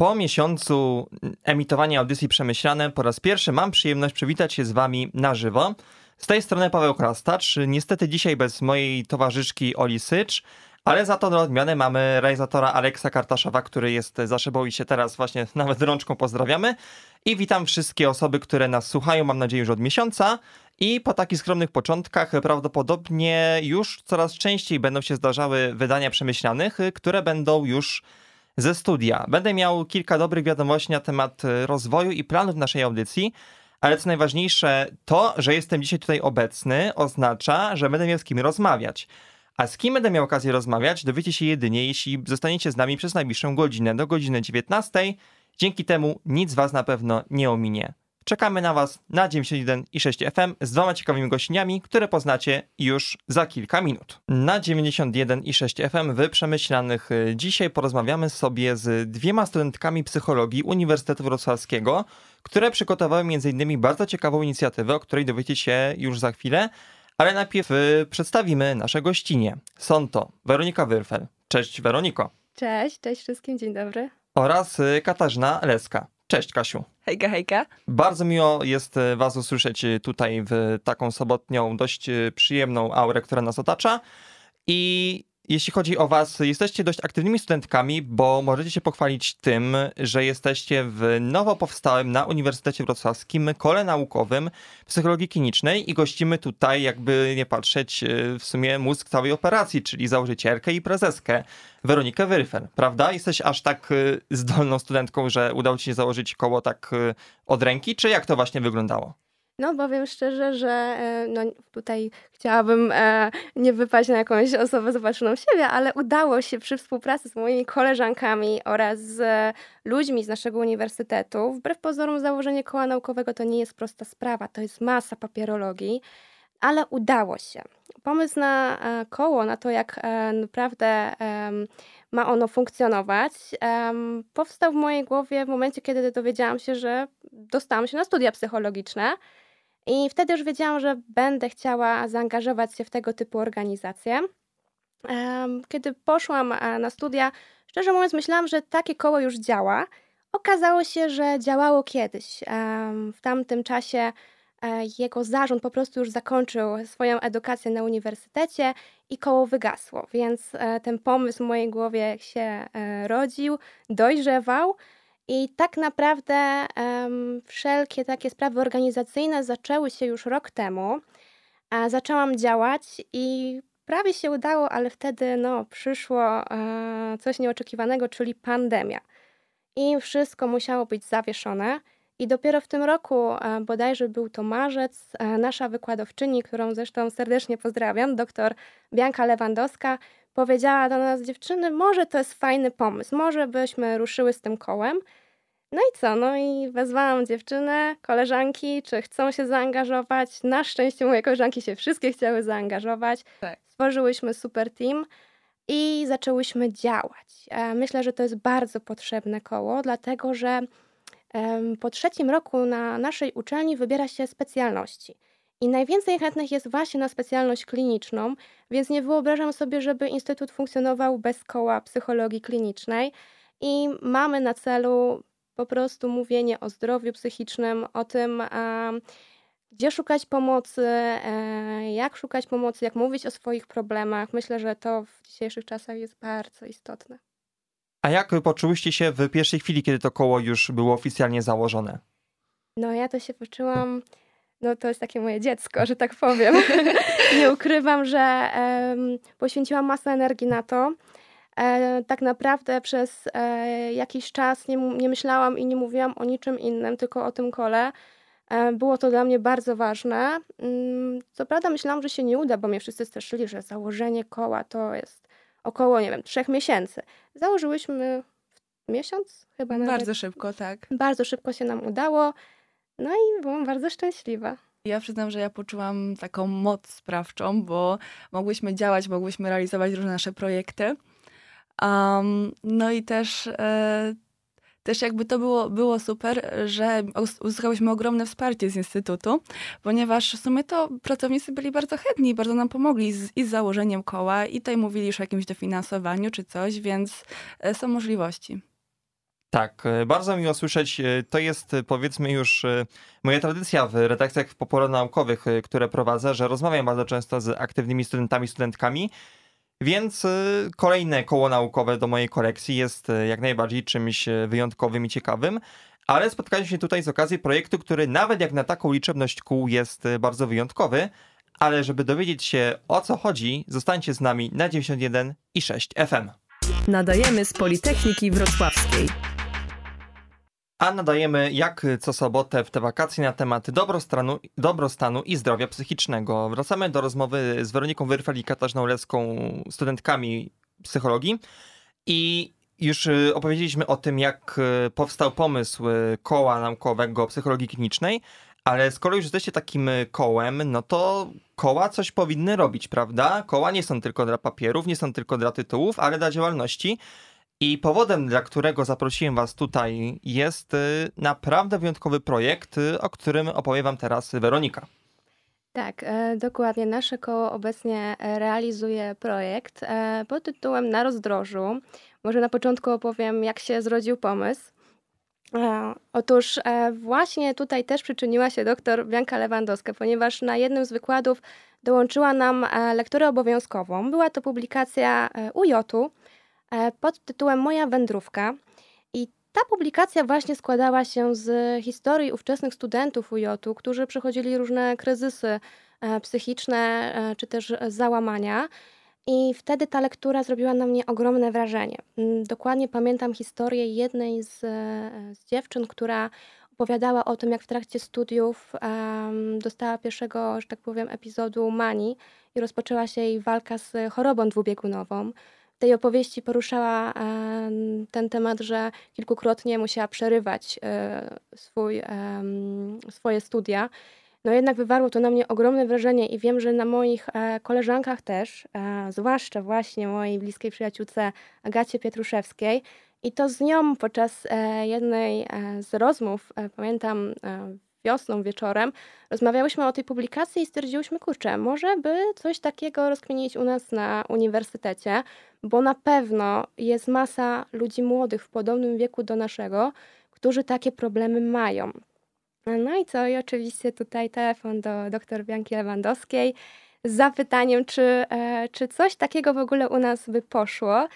Po miesiącu emitowania audycji Przemyślane po raz pierwszy mam przyjemność przywitać się z wami na żywo. Z tej strony Paweł Krastacz. Niestety dzisiaj bez mojej towarzyszki Oli Sycz, ale za to na odmianę mamy realizatora Aleksa Kartaszowa, który jest za szybą i się teraz właśnie nawet rączką pozdrawiamy. I witam wszystkie osoby, które nas słuchają, mam nadzieję, już od miesiąca. I po takich skromnych początkach prawdopodobnie już coraz częściej będą się zdarzały wydania przemyślanych, które będą już ze studia. Będę miał kilka dobrych wiadomości na temat rozwoju i planów naszej audycji, ale co najważniejsze, to, że jestem dzisiaj tutaj obecny, oznacza, że będę miał z kim rozmawiać. A z kim będę miał okazję rozmawiać, dowiecie się jedynie, jeśli zostaniecie z nami przez najbliższą godzinę do godziny 19. Dzięki temu nic was na pewno nie ominie. Czekamy na Was na 91 i 6 FM z dwoma ciekawymi gościniami, które poznacie już za kilka minut. Na 91 i 6 FM wy przemyślanych y, dzisiaj porozmawiamy sobie z dwiema studentkami psychologii Uniwersytetu Wrocławskiego, które przygotowały m.in. bardzo ciekawą inicjatywę, o której dowiecie się już za chwilę, ale najpierw y, przedstawimy nasze gościnie. Są to Weronika Wyrfel. Cześć Weroniko. Cześć, cześć wszystkim, dzień dobry. Oraz y, Katarzyna Leska. Cześć Kasiu. Hejka, hejka. Bardzo miło jest e, Was usłyszeć e, tutaj w taką sobotnią, dość e, przyjemną aurę, która nas otacza. I jeśli chodzi o Was, jesteście dość aktywnymi studentkami, bo możecie się pochwalić tym, że jesteście w nowo powstałym na Uniwersytecie Wrocławskim kole naukowym psychologii klinicznej i gościmy tutaj, jakby nie patrzeć, w sumie mózg całej operacji, czyli założycielkę i prezeskę Weronikę Wyryfer, prawda? Jesteś aż tak y, zdolną studentką, że udało ci się założyć koło tak y, od ręki, czy jak to właśnie wyglądało? No, powiem szczerze, że e, no, tutaj chciałabym e, nie wypaść na jakąś osobę zobaczoną siebie, ale udało się przy współpracy z moimi koleżankami oraz z ludźmi z naszego uniwersytetu. Wbrew pozorom, założenie koła naukowego to nie jest prosta sprawa, to jest masa papierologii, ale udało się. Pomysł na e, koło, na to, jak naprawdę ma ono funkcjonować, powstał w mojej głowie w momencie, kiedy dowiedziałam się, że dostałam się na studia psychologiczne. I wtedy już wiedziałam, że będę chciała zaangażować się w tego typu organizacje. Kiedy poszłam e, na studia, szczerze mówiąc, myślałam, że takie koło już działa. Okazało się, że działało kiedyś. W tamtym czasie e, jego zarząd po prostu już zakończył swoją edukację na uniwersytecie i koło wygasło, więc e, ten pomysł w mojej głowie się rodził, dojrzewał. I tak naprawdę um, wszelkie takie sprawy organizacyjne zaczęły się już rok temu. A zaczęłam działać i prawie się udało, ale wtedy no, przyszło e, coś nieoczekiwanego, czyli pandemia. I wszystko musiało być zawieszone. I dopiero w tym roku, e, bodajże był to marzec, e, nasza wykładowczyni, którą zresztą serdecznie pozdrawiam, doktor Bianka Lewandowska, powiedziała do nas, dziewczyny, może to jest fajny pomysł, może byśmy ruszyły z tym kołem. No i co? No i wezwałam dziewczynę, koleżanki, czy chcą się zaangażować. Na szczęście moje koleżanki się wszystkie chciały zaangażować. Tak. Stworzyłyśmy super team i zaczęłyśmy działać. E, myślę, że to jest bardzo potrzebne koło, dlatego że po trzecim roku na naszej uczelni wybiera się specjalności. I najwięcej chętnych jest właśnie na specjalność kliniczną, więc nie wyobrażam sobie, żeby instytut funkcjonował bez koła psychologii klinicznej. I mamy na celu po prostu mówienie o zdrowiu psychicznym, o tym, gdzie szukać pomocy, e, jak szukać pomocy, jak mówić o swoich problemach. Myślę, że to w dzisiejszych czasach jest bardzo istotne. A jak poczułyście się w pierwszej chwili, kiedy to koło już było oficjalnie założone? No ja to się poczułam, no to jest takie moje dziecko, że tak powiem. Nie ukrywam, że um, poświęciłam masę energii na to. E, tak naprawdę przez e, jakiś czas nie, nie myślałam i nie mówiłam o niczym innym, tylko o tym kole. E, było to dla mnie bardzo ważne. Mm, co prawda myślałam, że się nie uda, bo mnie wszyscy straszyli, że założenie koła to jest około, nie wiem, trzech miesięcy. Założyłyśmy miesiąc chyba nawet. Bardzo szybko, tak. Bardzo szybko się nam udało. No i byłam bardzo szczęśliwa. Ja przyznam, że ja poczułam taką moc sprawczą, bo mogłyśmy działać, mogłyśmy realizować różne nasze projekty. Um, no i też, e, też jakby to było, było super, że uzyskałyśmy ogromne wsparcie z Instytutu, ponieważ w sumie to pracownicy byli bardzo chętni, bardzo nam pomogli z, i z założeniem koła i tutaj mówili już o jakimś dofinansowaniu czy coś, więc e, są możliwości. Tak, e, bardzo miło słyszeć. E, To jest powiedzmy już moja tradycja w redakcjach popularnaukowych, które prowadzę, że rozmawiam bardzo często z aktywnymi studentami, studentkami. Więc e, kolejne koło naukowe do mojej kolekcji jest e, jak najbardziej czymś e, wyjątkowym i ciekawym. Ale spotkaliśmy się tutaj z okazji projektu, który nawet jak na taką liczebność kół jest bardzo wyjątkowy. Ale żeby dowiedzieć się o co chodzi, zostańcie z nami na 91 i 6 FM. Nadajemy z Politechniki Wrocławskiej. A nadajemy jak co sobotę w te wakacje na temat dobrostanu, dobrostanu i zdrowia psychicznego. Wracamy do rozmowy z Weroniką Wyrfel i Katarzyną Leską, studentkami psychologii. I już y, opowiedzieliśmy o tym, jak y, powstał pomysł y, koła naukowego psychologii klinicznej, ale skoro już jesteście takim kołem, no to koła coś powinny robić, prawda? Koła nie są tylko dla papierów, nie są tylko dla tytułów, ale dla działalności. I powodem, dla którego zaprosiłem Was tutaj, jest y, naprawdę wyjątkowy projekt, y, o którym opowie Wam teraz Weronika. Tak, e, dokładnie. Nasze koło obecnie realizuje projekt e, pod tytułem Na rozdrożu. Może na początku opowiem, jak się zrodził pomysł. E, Otóż właśnie tutaj też przyczyniła się doktor Bianka Lewandowska, ponieważ na jednym z wykładów dołączyła nam lekturę obowiązkową. Była to publikacja UJ-u pod tytułem Moja wędrówka. I ta publikacja właśnie składała się z historii ówczesnych studentów UJ-u, którzy przechodzili różne kryzysy e, psychiczne e, czy też załamania. I wtedy ta lektura zrobiła na mnie ogromne wrażenie. Mm, Dokładnie pamiętam historię jednej z, e, z dziewczyn, która opowiadała o tym, jak w trakcie studiów em, dostała pierwszego, że tak powiem, epizodu manii i rozpoczęła się jej walka z chorobą dwubiegunową. Tej opowieści poruszała em, ten temat, że kilkukrotnie musiała przerywać e, swój, em, swoje studia. No jednak wywarło to na mnie ogromne wrażenie i wiem, że na moich e, koleżankach też, e, zwłaszcza właśnie mojej bliskiej przyjaciółce Agacie Pietruszewskiej. I to z nią podczas e, jednej e, z rozmów, e, pamiętam e, wiosną, wieczorem, rozmawiałyśmy o tej publikacji i stwierdziłyśmy, kurczę, może by coś takiego rozkminić u nas na uniwersytecie, bo na pewno jest masa ludzi młodych w podobnym wieku do naszego, którzy takie problemy mają. No i co? I oczywiście tutaj telefon do dr Bianki Lewandowskiej z zapytaniem, czy, e, czy coś takiego w ogóle u nas by poszło.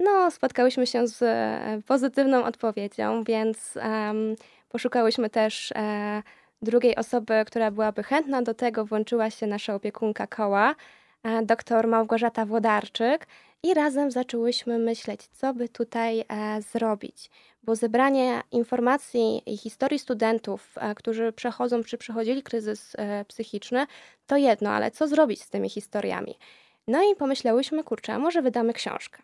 No, spotkałyśmy się z e, pozytywną odpowiedzią, więc em, poszukałyśmy też e, drugiej osoby, która byłaby chętna do tego. Włączyła się nasza opiekunka koła, e, dr Małgorzata Włodarczyk i razem zaczęłyśmy myśleć, co by tutaj e, zrobić bo zebranie informacji i historii studentów, e, którzy przechodzą czy przechodzili kryzys e, psychiczny, to jedno, ale co zrobić z tymi historiami? No i pomyślałyśmy, kurczę, może wydamy książkę.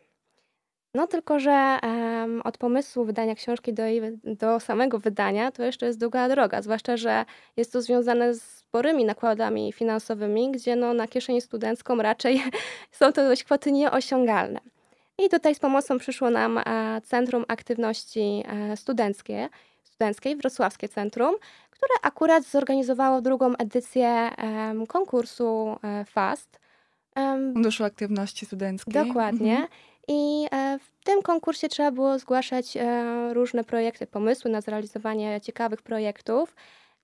No tylko, że em, od pomysłu wydania książki do, jej, do samego wydania to jeszcze jest długa droga, zwłaszcza, że jest to związane z sporymi nakładami finansowymi, gdzie no, na kieszeń studencką raczej są to dość kwoty nieosiągalne. I tutaj z pomocą przyszło nam e, Centrum Aktywności e, Studenckie, Studenckiej, Wrocławskie Centrum, które akurat zorganizowało drugą edycję konkursu e, FAST. Funduszu Aktywności Studenckiej. Dokładnie. Mhm. I e, w tym konkursie trzeba było zgłaszać e, różne projekty, pomysły na zrealizowanie ciekawych projektów.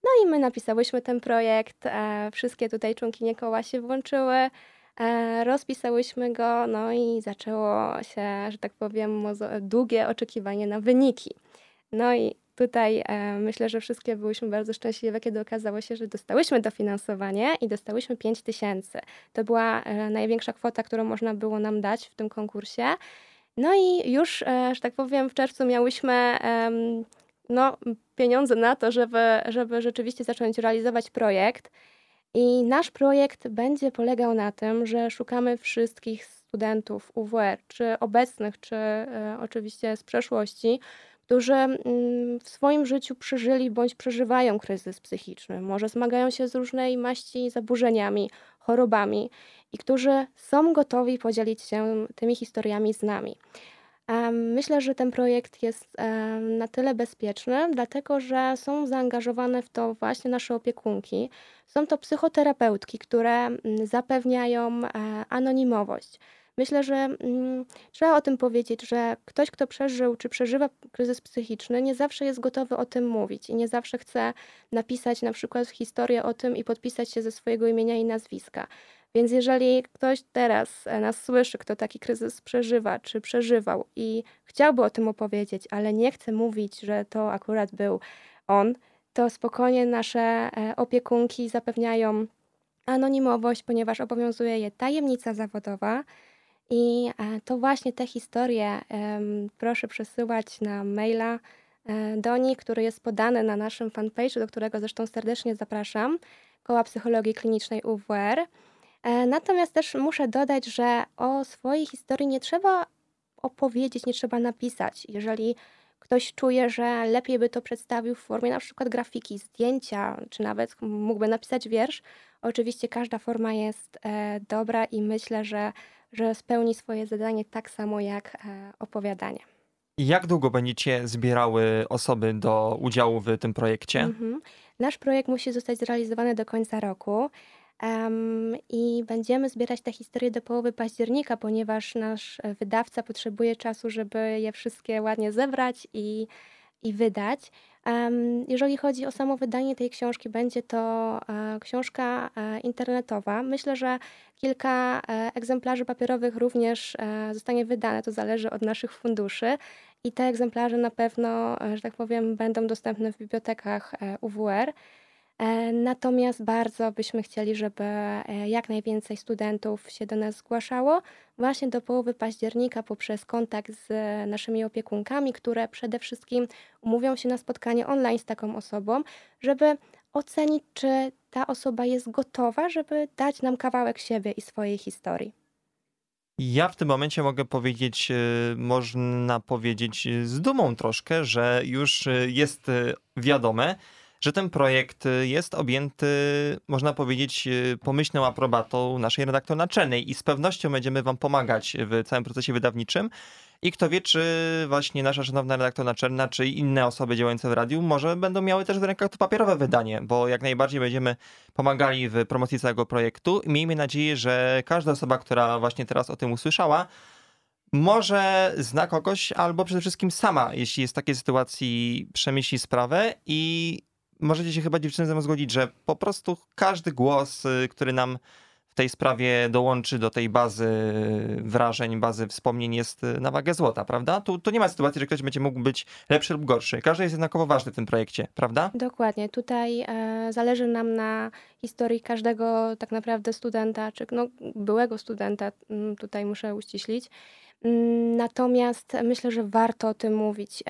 No i my napisałyśmy ten projekt, e, wszystkie tutaj członkinie koła się włączyły, rozpisałyśmy go, no i zaczęło się, że tak powiem, długie oczekiwanie na wyniki. No i tutaj e, myślę, że wszystkie byłyśmy bardzo szczęśliwe, kiedy okazało się, że dostałyśmy dofinansowanie i dostałyśmy 5 tysięcy. To była e, największa kwota, którą można było nam dać w tym konkursie. No i już, e, że tak powiem, w czerwcu miałyśmy no, pieniądze na to, żeby, żeby rzeczywiście zacząć realizować projekt. I nasz projekt będzie polegał na tym, że szukamy wszystkich studentów UWR, czy obecnych, czy oczywiście z przeszłości, którzy mm, w swoim życiu przeżyli bądź przeżywają kryzys psychiczny, może zmagają się z różnej maści zaburzeniami, chorobami i którzy są gotowi podzielić się tymi historiami z nami. Myślę, że ten projekt jest na tyle bezpieczny, dlatego że są zaangażowane w to właśnie nasze opiekunki. Są to psychoterapeutki, które mm, zapewniają e, anonimowość. Myślę, że mm, trzeba o tym powiedzieć, że ktoś, kto przeżył czy przeżywa kryzys psychiczny, nie zawsze jest gotowy o tym mówić i nie zawsze chce napisać na przykład historię o tym i podpisać się ze swojego imienia i nazwiska. Więc jeżeli ktoś teraz e, nas słyszy, kto taki kryzys przeżywa czy przeżywał i chciałby o tym opowiedzieć, ale nie chce mówić, że to akurat był on, to spokojnie nasze e, opiekunki zapewniają anonimowość, ponieważ obowiązuje je tajemnica zawodowa. I e, to właśnie te historie proszę przesyłać na maila do nich, który jest podany na naszym fanpage'u, do którego zresztą serdecznie zapraszam, Koła Psychologii Klinicznej UWR. E, natomiast też muszę dodać, że o swojej historii nie trzeba opowiedzieć, nie trzeba napisać. Jeżeli ktoś czuje, że lepiej by to przedstawił w formie na przykład grafiki, zdjęcia, czy nawet mógłby napisać wiersz, oczywiście każda forma jest e, dobra i myślę, że, że spełni swoje zadanie tak samo jak e, opowiadanie. Jak długo będziecie zbierały osoby do udziału w tym projekcie? Mhm. Nasz projekt musi zostać zrealizowany do końca roku. Um, I będziemy zbierać te historie do połowy października, ponieważ nasz e, wydawca potrzebuje czasu, żeby je wszystkie ładnie zebrać i, i wydać. Jeżeli chodzi o samo wydanie tej książki, będzie to e, książka e, internetowa. Myślę, że kilka e, egzemplarzy papierowych również zostanie wydane, to zależy od naszych funduszy. I te egzemplarze na pewno, że tak powiem, będą dostępne w bibliotekach UWR. E, natomiast bardzo byśmy chcieli, żeby e, jak najwięcej studentów się do nas zgłaszało właśnie do połowy października poprzez kontakt z naszymi opiekunkami, które przede wszystkim umówią się na spotkanie online z taką osobą, żeby ocenić, czy ta osoba jest gotowa, żeby dać nam kawałek siebie i swojej historii. Ja w tym momencie mogę powiedzieć, e, można powiedzieć z dumą troszkę, że już jest wiadome, że ten projekt y, jest objęty, można powiedzieć, y, pomyślną aprobatą naszej redaktor naczelnej i z pewnością będziemy Wam pomagać w całym procesie wydawniczym. I kto wie, czy właśnie nasza szanowna redaktor naczelna, czy inne osoby działające w radiu, może będą miały też w rękach to papierowe wydanie, bo jak najbardziej będziemy pomagali w promocji całego projektu. Miejmy nadzieję, że każda osoba, która właśnie teraz o tym usłyszała, może zna kogoś, albo przede wszystkim sama, jeśli jest w takiej sytuacji, przemyśli sprawę i możecie się chyba dziewczyny ze mną zgodzić, że po prostu każdy głos, y, który nam w tej sprawie dołączy do tej bazy wrażeń, bazy wspomnień jest y, na wagę złota, prawda? Tu, tu nie ma sytuacji, że ktoś będzie mógł być lepszy lub gorszy. Każdy jest jednakowo ważny w tym projekcie, prawda? Dokładnie. Tutaj e, zależy nam na historii każdego tak naprawdę studenta, czy no, byłego studenta, mm, tutaj muszę uściślić. Natomiast myślę, że warto o tym mówić,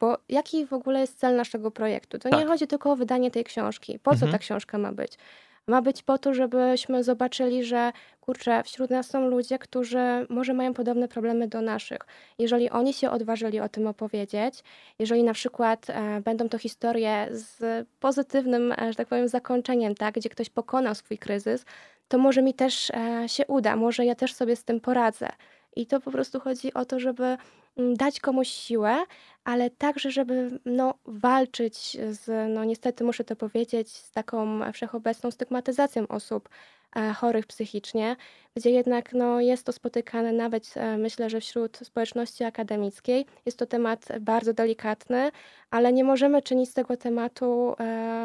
bo jaki w ogóle jest cel naszego projektu? To tak. nie chodzi tylko o wydanie tej książki. Po mhm. co ta książka ma być? Ma być po to, żebyśmy zobaczyli, że kurczę, wśród nas są ludzie, którzy może mają podobne problemy do naszych. Jeżeli oni się odważyli o tym opowiedzieć, jeżeli na przykład e, będą to historie z pozytywnym, e, że tak powiem, zakończeniem, tak, gdzie ktoś pokonał swój kryzys, to może mi też e, się uda, może ja też sobie z tym poradzę. I to po prostu chodzi o to, żeby mm, dać komuś siłę, ale także, żeby no, walczyć z, no niestety muszę to powiedzieć, z taką wszechobecną stygmatyzacją osób e, chorych psychicznie, gdzie jednak no, jest to spotykane nawet e, myślę, że wśród społeczności akademickiej. Jest to temat bardzo delikatny, ale nie możemy czynić z tego tematu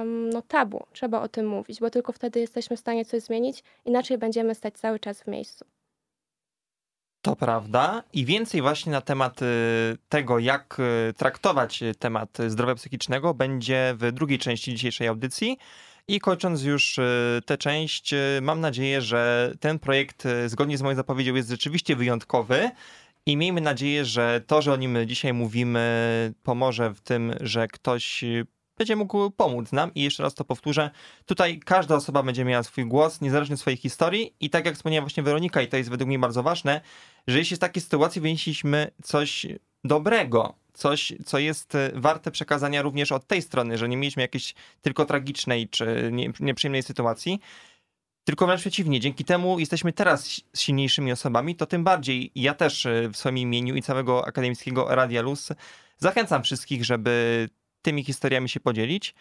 no, tabu. Trzeba o tym mówić, bo tylko wtedy jesteśmy w stanie coś zmienić, inaczej będziemy stać cały czas w miejscu. To prawda. I więcej właśnie na temat y, tego, jak y, traktować temat zdrowia psychicznego, będzie w drugiej części dzisiejszej audycji. I kończąc już y, tę część, mam nadzieję, że ten projekt, zgodnie z moją zapowiedzią, jest rzeczywiście wyjątkowy. I miejmy nadzieję, że to, że o nim dzisiaj mówimy, pomoże w tym, że ktoś będzie mógł pomóc nam. I jeszcze raz to powtórzę, tutaj każda osoba będzie miała swój głos, niezależnie od swojej historii. I tak jak wspomniała właśnie Weronika, i to jest według mnie bardzo ważne, że jeśli z takiej sytuacji wynieśliśmy coś dobrego, coś, co jest e, warte przekazania również od tej strony, że nie mieliśmy jakiejś tylko tragicznej czy nieprzyjemnej sytuacji, tylko wręcz przeciwnie, dzięki temu jesteśmy teraz silniejszymi osobami, to tym bardziej ja też e, w swoim imieniu i całego akademickiego Radia Luz zachęcam wszystkich, żeby tymi historiami się podzielić.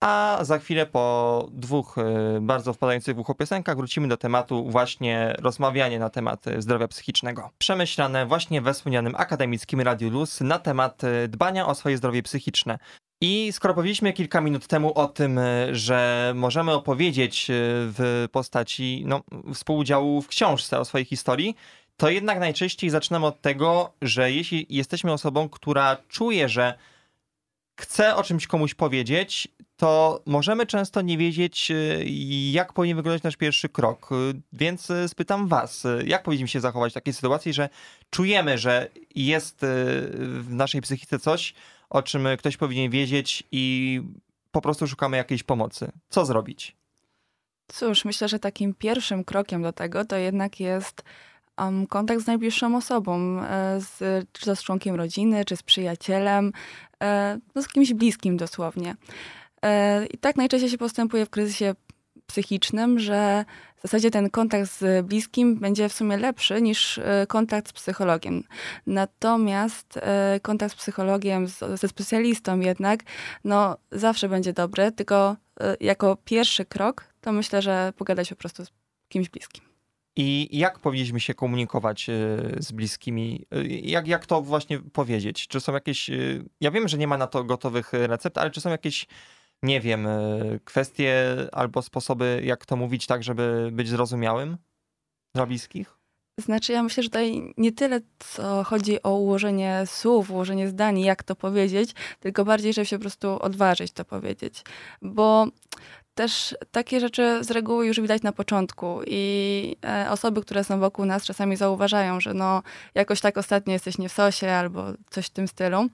A za chwilę po dwóch y, bardzo wpadających w ucho piosenkach wrócimy do tematu właśnie rozmawiania na temat y, zdrowia psychicznego. Przemyślane właśnie we wspomnianym akademickim Radiu Luz na temat y, dbania o swoje zdrowie psychiczne. I skoro powiedzieliśmy kilka minut temu o tym, że możemy opowiedzieć w postaci no, współudziału w książce o swojej historii, to jednak najczęściej zaczynamy od tego, że jeśli jesteśmy osobą, która czuje, że chce o czymś komuś powiedzieć, to możemy często nie wiedzieć, y, jak powinien wyglądać nasz pierwszy krok. Y, Więc y, spytam Was, jak powinniśmy się zachować w takiej sytuacji, że czujemy, że jest w naszej psychice coś, o czym ktoś powinien wiedzieć i po prostu szukamy jakiejś pomocy. Co zrobić? Cóż, myślę, że takim pierwszym krokiem do tego to jednak jest kontakt z najbliższą osobą, e, z, czy z członkiem rodziny, czy z przyjacielem, e, no z kimś bliskim dosłownie. E, I tak najczęściej się postępuje w kryzysie psychicznym, że w zasadzie ten kontakt z bliskim będzie w sumie lepszy niż kontakt z psychologiem. Natomiast kontakt z psychologiem, ze specjalistą jednak, no zawsze będzie dobry, tylko jako pierwszy krok to myślę, że pogadać po prostu z kimś bliskim. I jak powinniśmy się komunikować y, z bliskimi? Y, Jak, jak to właśnie powiedzieć? Czy są jakieś. y, Ja wiem, że nie ma na to gotowych recept, ale czy są jakieś, nie wiem, kwestie albo sposoby, jak to mówić tak, żeby być zrozumiałym dla bliskich? Znaczy, ja myślę, że tutaj nie tyle co chodzi o ułożenie słów, ułożenie zdań, jak to powiedzieć, tylko bardziej, żeby się po prostu odważyć to powiedzieć. Bo też takie rzeczy z reguły już widać na początku i e, osoby, które są wokół nas czasami zauważają, że no jakoś tak ostatnio jesteś nie w sosie albo coś w tym stylu.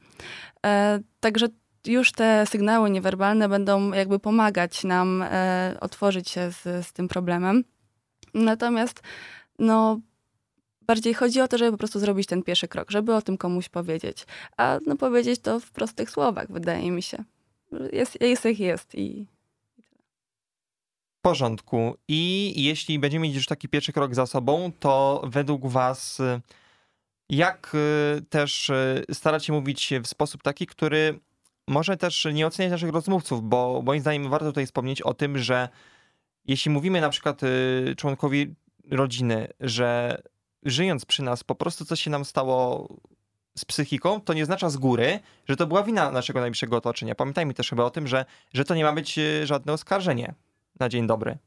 E, także już te sygnały niewerbalne będą jakby pomagać nam e, otworzyć się z, z tym problemem. Natomiast no bardziej chodzi o to, żeby po prostu zrobić ten pierwszy krok, żeby o tym komuś powiedzieć. A no powiedzieć to w prostych słowach, wydaje mi się. Jest, jest jest i porządku. I jeśli będziemy mieć już taki pierwszy krok za sobą, to według Was, y, jak y, też y, starać się mówić w sposób taki, który może też nie oceniać naszych rozmówców, bo moim zdaniem warto tutaj wspomnieć o tym, że jeśli mówimy na przykład członkowi rodziny, że żyjąc przy nas po prostu coś się nam stało z psychiką, to nie oznacza z góry, że to była wina naszego najbliższego otoczenia. Pamiętajmy też chyba o tym, że, że to nie ma być żadne oskarżenie na dzień dobry.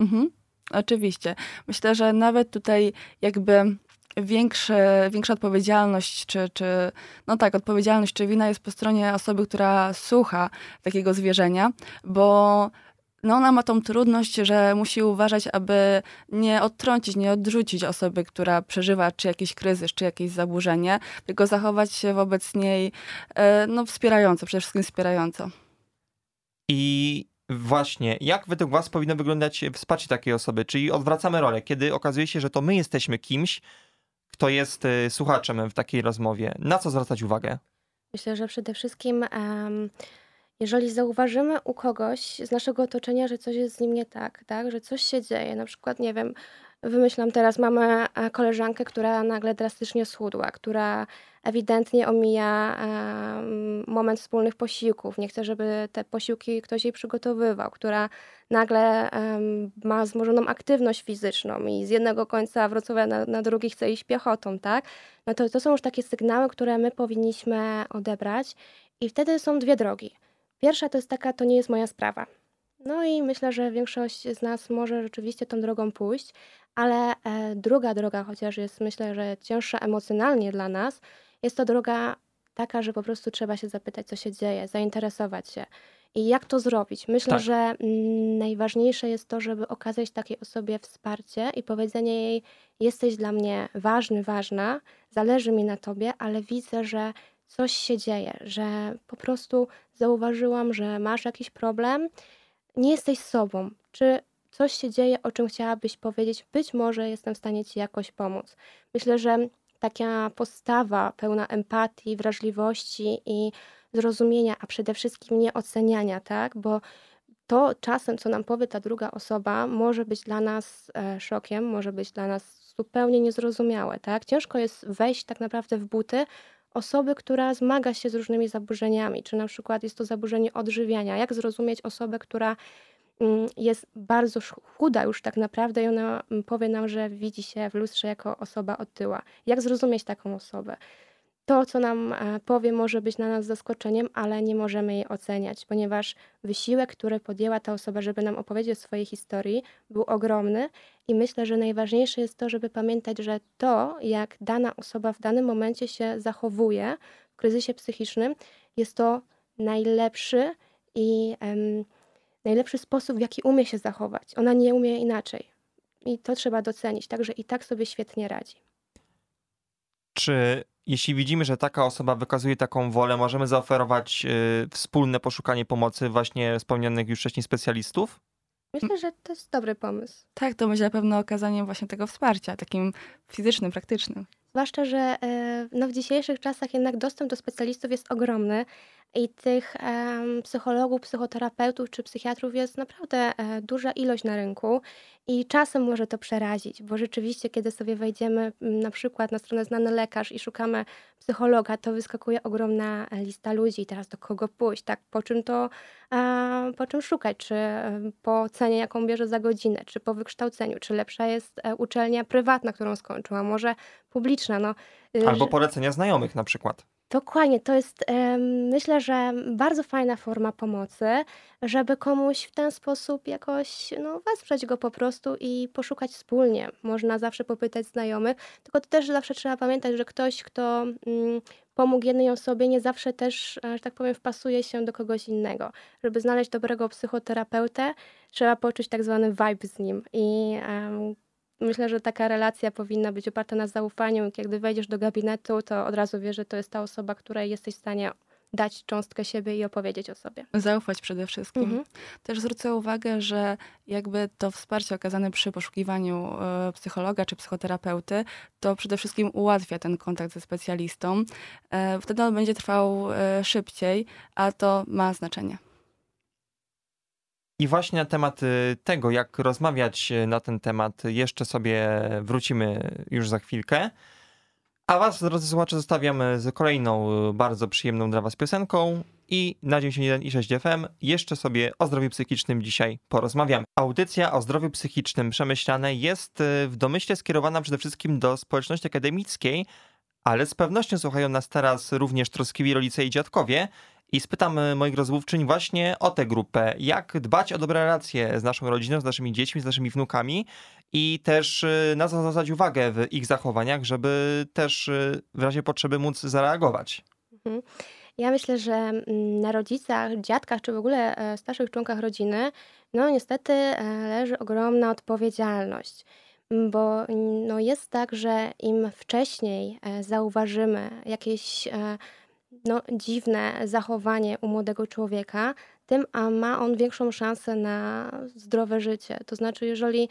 Mhm, oczywiście. Myślę, że nawet tutaj jakby większe, większa odpowiedzialność, czy, czy, no tak, odpowiedzialność czy wina jest po stronie osoby, która słucha takiego zwierzenia, bo no ona ma tą trudność, że musi uważać, aby nie odtrącić, nie odrzucić osoby, która przeżywa czy jakiś kryzys, czy jakieś zaburzenie, tylko zachować się wobec niej e, no, wspierająco, przede wszystkim wspierająco. I właśnie, jak według Was powinno wyglądać wsparcie takiej osoby? Czyli odwracamy rolę, kiedy okazuje się, że to my jesteśmy kimś, kto jest y, słuchaczem w takiej rozmowie. Na co zwracać uwagę? Myślę, że przede wszystkim, em, jeżeli zauważymy u kogoś z naszego otoczenia, że coś jest z nim nie tak, tak, że coś się dzieje, na przykład, nie wiem, wymyślam teraz, mamy e, koleżankę, która nagle drastycznie schudła, która ewidentnie omija moment wspólnych posiłków, nie chce, żeby te posiłki ktoś jej przygotowywał, która nagle ma wzmożoną aktywność fizyczną i z jednego końca Wrocławia na, na drugi chce iść piechotą, tak? No to, to są już takie sygnały, które my powinniśmy odebrać i wtedy są dwie drogi. Pierwsza to jest taka, to nie jest moja sprawa. No i myślę, że większość z nas może rzeczywiście tą drogą pójść, ale e, druga droga, chociaż jest myślę, że cięższa emocjonalnie dla nas, jest to droga taka, że po prostu trzeba się zapytać, co się dzieje, zainteresować się. I jak to zrobić? Myślę, Tak. że mm, najważniejsze jest to, żeby okazać takiej osobie wsparcie i powiedzenie jej: Jesteś dla mnie ważny, ważna, zależy mi na tobie, ale widzę, że coś się dzieje, że po prostu zauważyłam, że masz jakiś problem, nie jesteś sobą. Czy coś się dzieje, o czym chciałabyś powiedzieć? Być może jestem w stanie ci jakoś pomóc. Myślę, że taka postawa pełna empatii, wrażliwości i zrozumienia, a przede wszystkim nieoceniania, tak? Bo to czasem, co nam powie ta druga osoba, może być dla nas e, szokiem, może być dla nas zupełnie niezrozumiałe, tak? Ciężko jest wejść tak naprawdę w buty osoby, która zmaga się z różnymi zaburzeniami, czy na przykład jest to zaburzenie odżywiania. Jak zrozumieć osobę, która jest bardzo chuda już tak naprawdę i ona mm, powie nam, że widzi się w lustrze jako osoba otyła. Jak zrozumieć taką osobę? To, co nam e, powie, może być dla nas zaskoczeniem, ale nie możemy jej oceniać, ponieważ wysiłek, który podjęła ta osoba, żeby nam opowiedzieć o swojej historii, był ogromny i myślę, że najważniejsze jest to, żeby pamiętać, że to, jak dana osoba w danym momencie się zachowuje w kryzysie psychicznym, jest to najlepszy i em, najlepszy sposób, w jaki umie się zachować. Ona nie umie inaczej. I to trzeba docenić. Także i tak sobie świetnie radzi. Czy jeśli widzimy, że taka osoba wykazuje taką wolę, możemy zaoferować y, wspólne poszukanie pomocy właśnie wspomnianych już wcześniej specjalistów? Myślę, że to jest dobry pomysł. Tak, to będzie na pewno okazaniem właśnie tego wsparcia, takim fizycznym, praktycznym. Zwłaszcza, że e, no, w dzisiejszych czasach jednak dostęp do specjalistów jest ogromny i tych psychologów, psychoterapeutów czy psychiatrów jest naprawdę e, duża ilość na rynku i czasem może to przerazić, bo rzeczywiście, kiedy sobie wejdziemy na przykład na stronę znany lekarz i szukamy psychologa, to wyskakuje ogromna lista ludzi. I teraz do kogo pójść, tak, po czym to, e, po czym szukać, czy e, po cenie, jaką bierze za godzinę, czy po wykształceniu, czy lepsza jest e, uczelnia prywatna, którą skończył, a może publiczna, no. y, Albo polecenia znajomych na przykład. Dokładnie, to jest myślę, że bardzo fajna forma pomocy, żeby komuś w ten sposób jakoś no, wesprzeć go po prostu i poszukać wspólnie. Można zawsze popytać znajomych, tylko to też zawsze trzeba pamiętać, że ktoś, kto mm, pomógł jednej osobie, nie zawsze też, e, że tak powiem, wpasuje się do kogoś innego. Żeby znaleźć dobrego psychoterapeutę, trzeba poczuć tak zwany vibe z nim i Myślę, że taka relacja powinna być oparta na zaufaniu. Kiedy wejdziesz do gabinetu, to od razu wiesz, że to jest ta osoba, której jesteś w stanie dać cząstkę siebie i opowiedzieć o sobie. Zaufać przede wszystkim. Mhm. Też zwrócę uwagę, że jakby to wsparcie okazane przy poszukiwaniu e, psychologa czy psychoterapeuty, to przede wszystkim ułatwia ten kontakt ze specjalistą. E, Wtedy on będzie trwał e, szybciej, a to ma znaczenie. I właśnie na temat y, tego, jak rozmawiać y, na ten temat, jeszcze sobie wrócimy już za chwilkę. A was, drodzy słuchacze, zostawiam z kolejną y, bardzo przyjemną dla was piosenką i na 91 i 6 FM jeszcze sobie o zdrowiu psychicznym dzisiaj porozmawiamy. Audycja o zdrowiu psychicznym przemyślane jest y, w domyśle skierowana przede wszystkim do społeczności akademickiej, ale z pewnością słuchają nas teraz również troskliwi rodzice i dziadkowie, i spytam e, moich rozmówczyń właśnie o tę grupę. Jak dbać o dobre relacje z naszą rodziną, z naszymi dziećmi, z naszymi wnukami i też e, na co zwracać uwagę w ich zachowaniach, żeby też e, w razie potrzeby móc zareagować. Mhm. Ja myślę, że mm, na rodzicach, dziadkach czy w ogóle starszych członkach rodziny, no niestety leży ogromna odpowiedzialność. Bo no, jest tak, że im wcześniej zauważymy jakieś no, dziwne zachowanie u młodego człowieka, tym a ma on większą szansę na zdrowe życie. To znaczy, jeżeli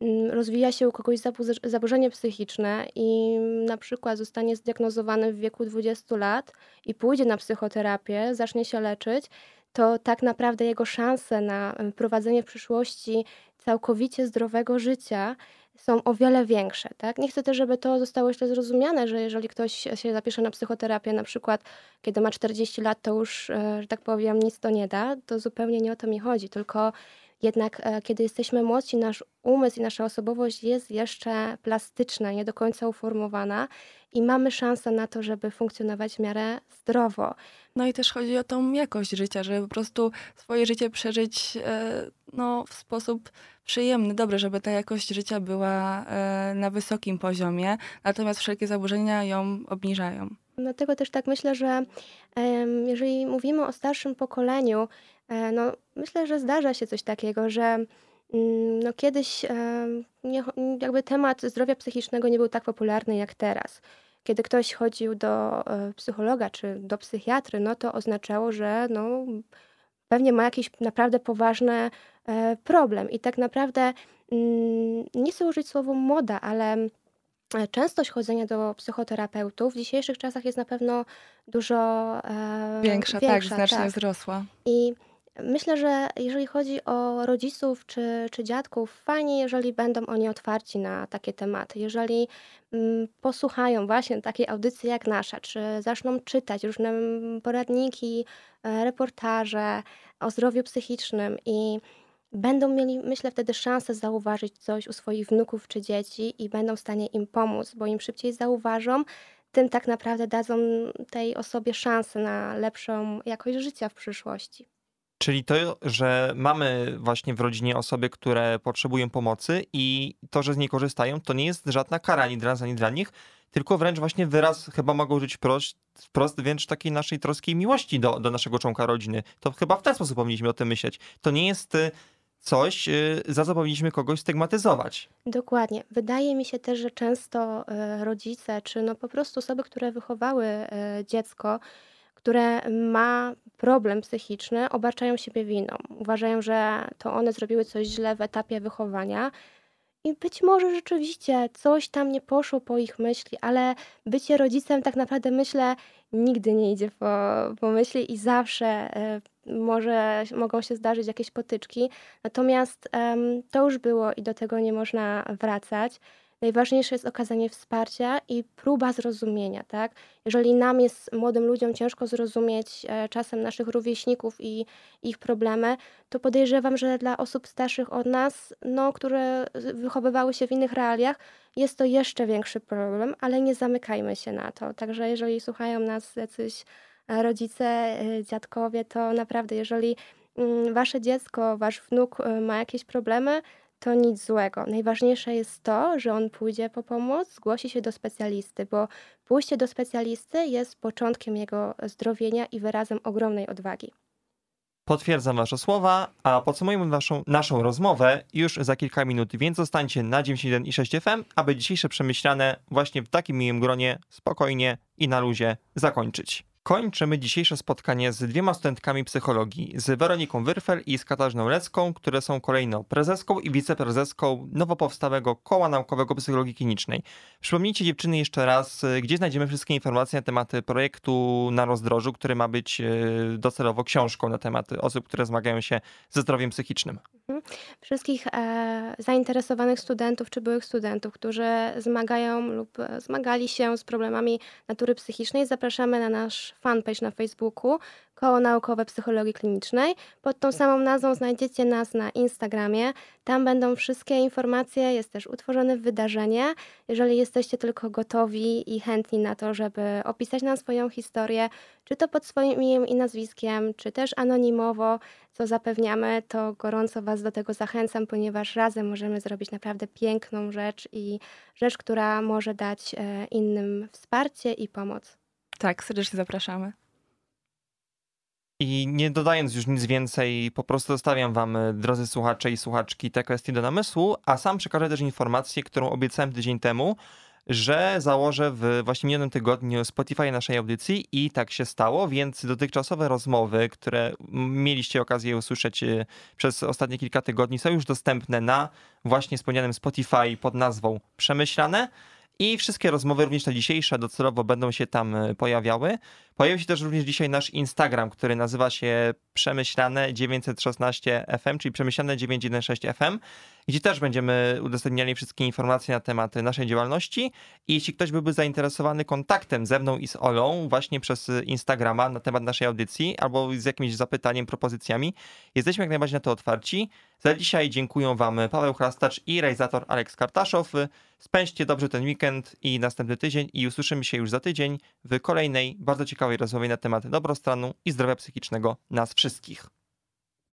mm, rozwija się u kogoś zabu- zaburzenie psychiczne i na przykład zostanie zdiagnozowany w wieku 20 lat i pójdzie na psychoterapię, zacznie się leczyć, to tak naprawdę jego szanse na em, prowadzenie w przyszłości całkowicie zdrowego życia są o wiele większe. Tak? Nie chcę też, żeby to zostało źle zrozumiane, że jeżeli ktoś się zapisze na psychoterapię, na przykład kiedy ma 40 lat, to już, e, że tak powiem, nic to nie da, to zupełnie nie o to mi chodzi, tylko jednak e, kiedy jesteśmy młodsi, nasz umysł i nasza osobowość jest jeszcze plastyczna, nie do końca uformowana i mamy szansę na to, żeby funkcjonować w miarę zdrowo. No i też chodzi o tą jakość życia, żeby po prostu swoje życie przeżyć e, no, w sposób przyjemny, dobry, żeby ta jakość życia była e, na wysokim poziomie, natomiast wszelkie zaburzenia ją obniżają. Dlatego też tak myślę, że jeżeli mówimy o starszym pokoleniu, no myślę, że zdarza się coś takiego, że mm, no kiedyś em, nie, jakby temat zdrowia psychicznego nie był tak popularny jak teraz. Kiedy ktoś chodził do e, psychologa czy do psychiatry, no to oznaczało, że no, pewnie ma jakiś naprawdę poważny e, problem. I tak naprawdę mm, nie chcę użyć słowa moda, ale e, częstość chodzenia do psychoterapeutów w dzisiejszych czasach jest na pewno dużo e, Większa, tak, znacznie wzrosła. I Myślę, że jeżeli chodzi o rodziców czy, czy dziadków, fajnie, jeżeli będą oni otwarci na takie tematy. Jeżeli mm, posłuchają właśnie takiej audycji jak nasza, czy zaczną czytać różne mm, poradniki, e, reportaże o zdrowiu psychicznym i będą mieli, myślę, wtedy szansę zauważyć coś u swoich wnuków czy dzieci i będą w stanie im pomóc, bo im szybciej zauważą, tym tak naprawdę dadzą tej osobie szansę na lepszą jakość życia w przyszłości. Czyli to, że mamy właśnie w rodzinie osoby, które potrzebują pomocy i to, że z niej korzystają, to nie jest żadna kara ani dla nas, ani dla nich, tylko wręcz właśnie wyraz chyba mogą żyć wprost, wprost wręcz takiej naszej troskiej miłości do, do naszego członka rodziny. To chyba w ten sposób powinniśmy o tym myśleć. To nie jest y, coś, y, za co powinniśmy kogoś stygmatyzować. Dokładnie. Wydaje mi się też, że często e, rodzice, czy no po prostu osoby, które wychowały dziecko, które ma problem psychiczny, obarczają siebie winą. Uważają, że to one zrobiły coś źle w etapie wychowania. I być może rzeczywiście coś tam nie poszło po ich myśli, ale bycie rodzicem tak naprawdę myślę nigdy nie idzie po, po myśli i zawsze e, może, mogą się zdarzyć jakieś potyczki. Natomiast em, to już było i do tego nie można wracać. Najważniejsze jest okazanie wsparcia i próba zrozumienia, tak? Jeżeli nam jest, młodym ludziom, ciężko zrozumieć e, czasem naszych rówieśników i ich problemy, to podejrzewam, że dla osób starszych od nas, no, które wychowywały się w innych realiach, jest to jeszcze większy problem, ale nie zamykajmy się na to. Także jeżeli słuchają nas jacyś e, rodzice, e, dziadkowie, to naprawdę, jeżeli mm, wasze dziecko, wasz wnuk ma jakieś problemy, to nic złego. Najważniejsze jest to, że on pójdzie po pomoc, zgłosi się do specjalisty, bo pójście do specjalisty jest początkiem jego zdrowienia i wyrazem ogromnej odwagi. Potwierdzam Wasze słowa, a podsumujemy naszą, naszą rozmowę już za kilka minut, więc zostańcie na 91 i 6 FM, aby dzisiejsze przemyślane właśnie w takim miłym gronie, spokojnie i na luzie zakończyć. Kończymy dzisiejsze spotkanie z dwiema studentkami psychologii, z Weroniką Wyrfel i z Katarzyną Lecką, które są kolejno prezeską i wiceprezeską nowo powstałego Koła Naukowego Psychologii Klinicznej. Przypomnijcie dziewczyny jeszcze raz, y, gdzie znajdziemy wszystkie informacje na tematy projektu na rozdrożu, który ma być y, docelowo książką na tematy osób, które zmagają się ze zdrowiem psychicznym. Wszystkich e, zainteresowanych studentów czy byłych studentów, którzy zmagają lub e, zmagali się z problemami natury psychicznej, zapraszamy na nasz fanpage na Facebooku Koło Naukowe Psychologii Klinicznej. Pod tą samą nazwą znajdziecie nas na Instagramie. Tam będą wszystkie informacje, jest też utworzone wydarzenie. Jeżeli jesteście tylko gotowi i chętni na to, żeby opisać nam swoją historię, czy to pod swoim imieniem i nazwiskiem, czy też anonimowo, co zapewniamy, to gorąco Was do tego zachęcam, ponieważ razem możemy zrobić naprawdę piękną rzecz i rzecz, która może dać e, innym wsparcie i pomoc. Tak, serdecznie zapraszamy. I nie dodając już nic więcej, po prostu zostawiam wam, e, drodzy słuchacze i słuchaczki, te kwestie do namysłu, a sam przekażę też informację, którą obiecałem tydzień temu, że założę w właśnie minionym tygodniu Spotify naszej audycji i tak się stało, więc dotychczasowe rozmowy, które mieliście okazję usłyszeć e, przez ostatnie kilka tygodni są już dostępne na właśnie wspomnianym Spotify pod nazwą Przemyślane. I wszystkie rozmowy, również te dzisiejsze, docelowo będą się tam e, pojawiały. Pojawił się też również dzisiaj nasz Instagram, który nazywa się Przemyślane 916 FM, czyli Przemyślane 916 FM, gdzie też będziemy udostępniali wszystkie informacje na temat naszej działalności. I jeśli ktoś byłby zainteresowany kontaktem ze mną i z Olą właśnie przez Instagrama na temat naszej audycji albo z jakimś zapytaniem, propozycjami, jesteśmy jak najbardziej na to otwarci. Za dzisiaj dziękuję Wam Paweł Chrastacz i realizator Aleks Kartaszow. Spędźcie dobrze ten weekend i następny tydzień i usłyszymy się już za tydzień w kolejnej bardzo ciekawej rozmowie na temat dobrostanu i zdrowia psychicznego nas wszystkich.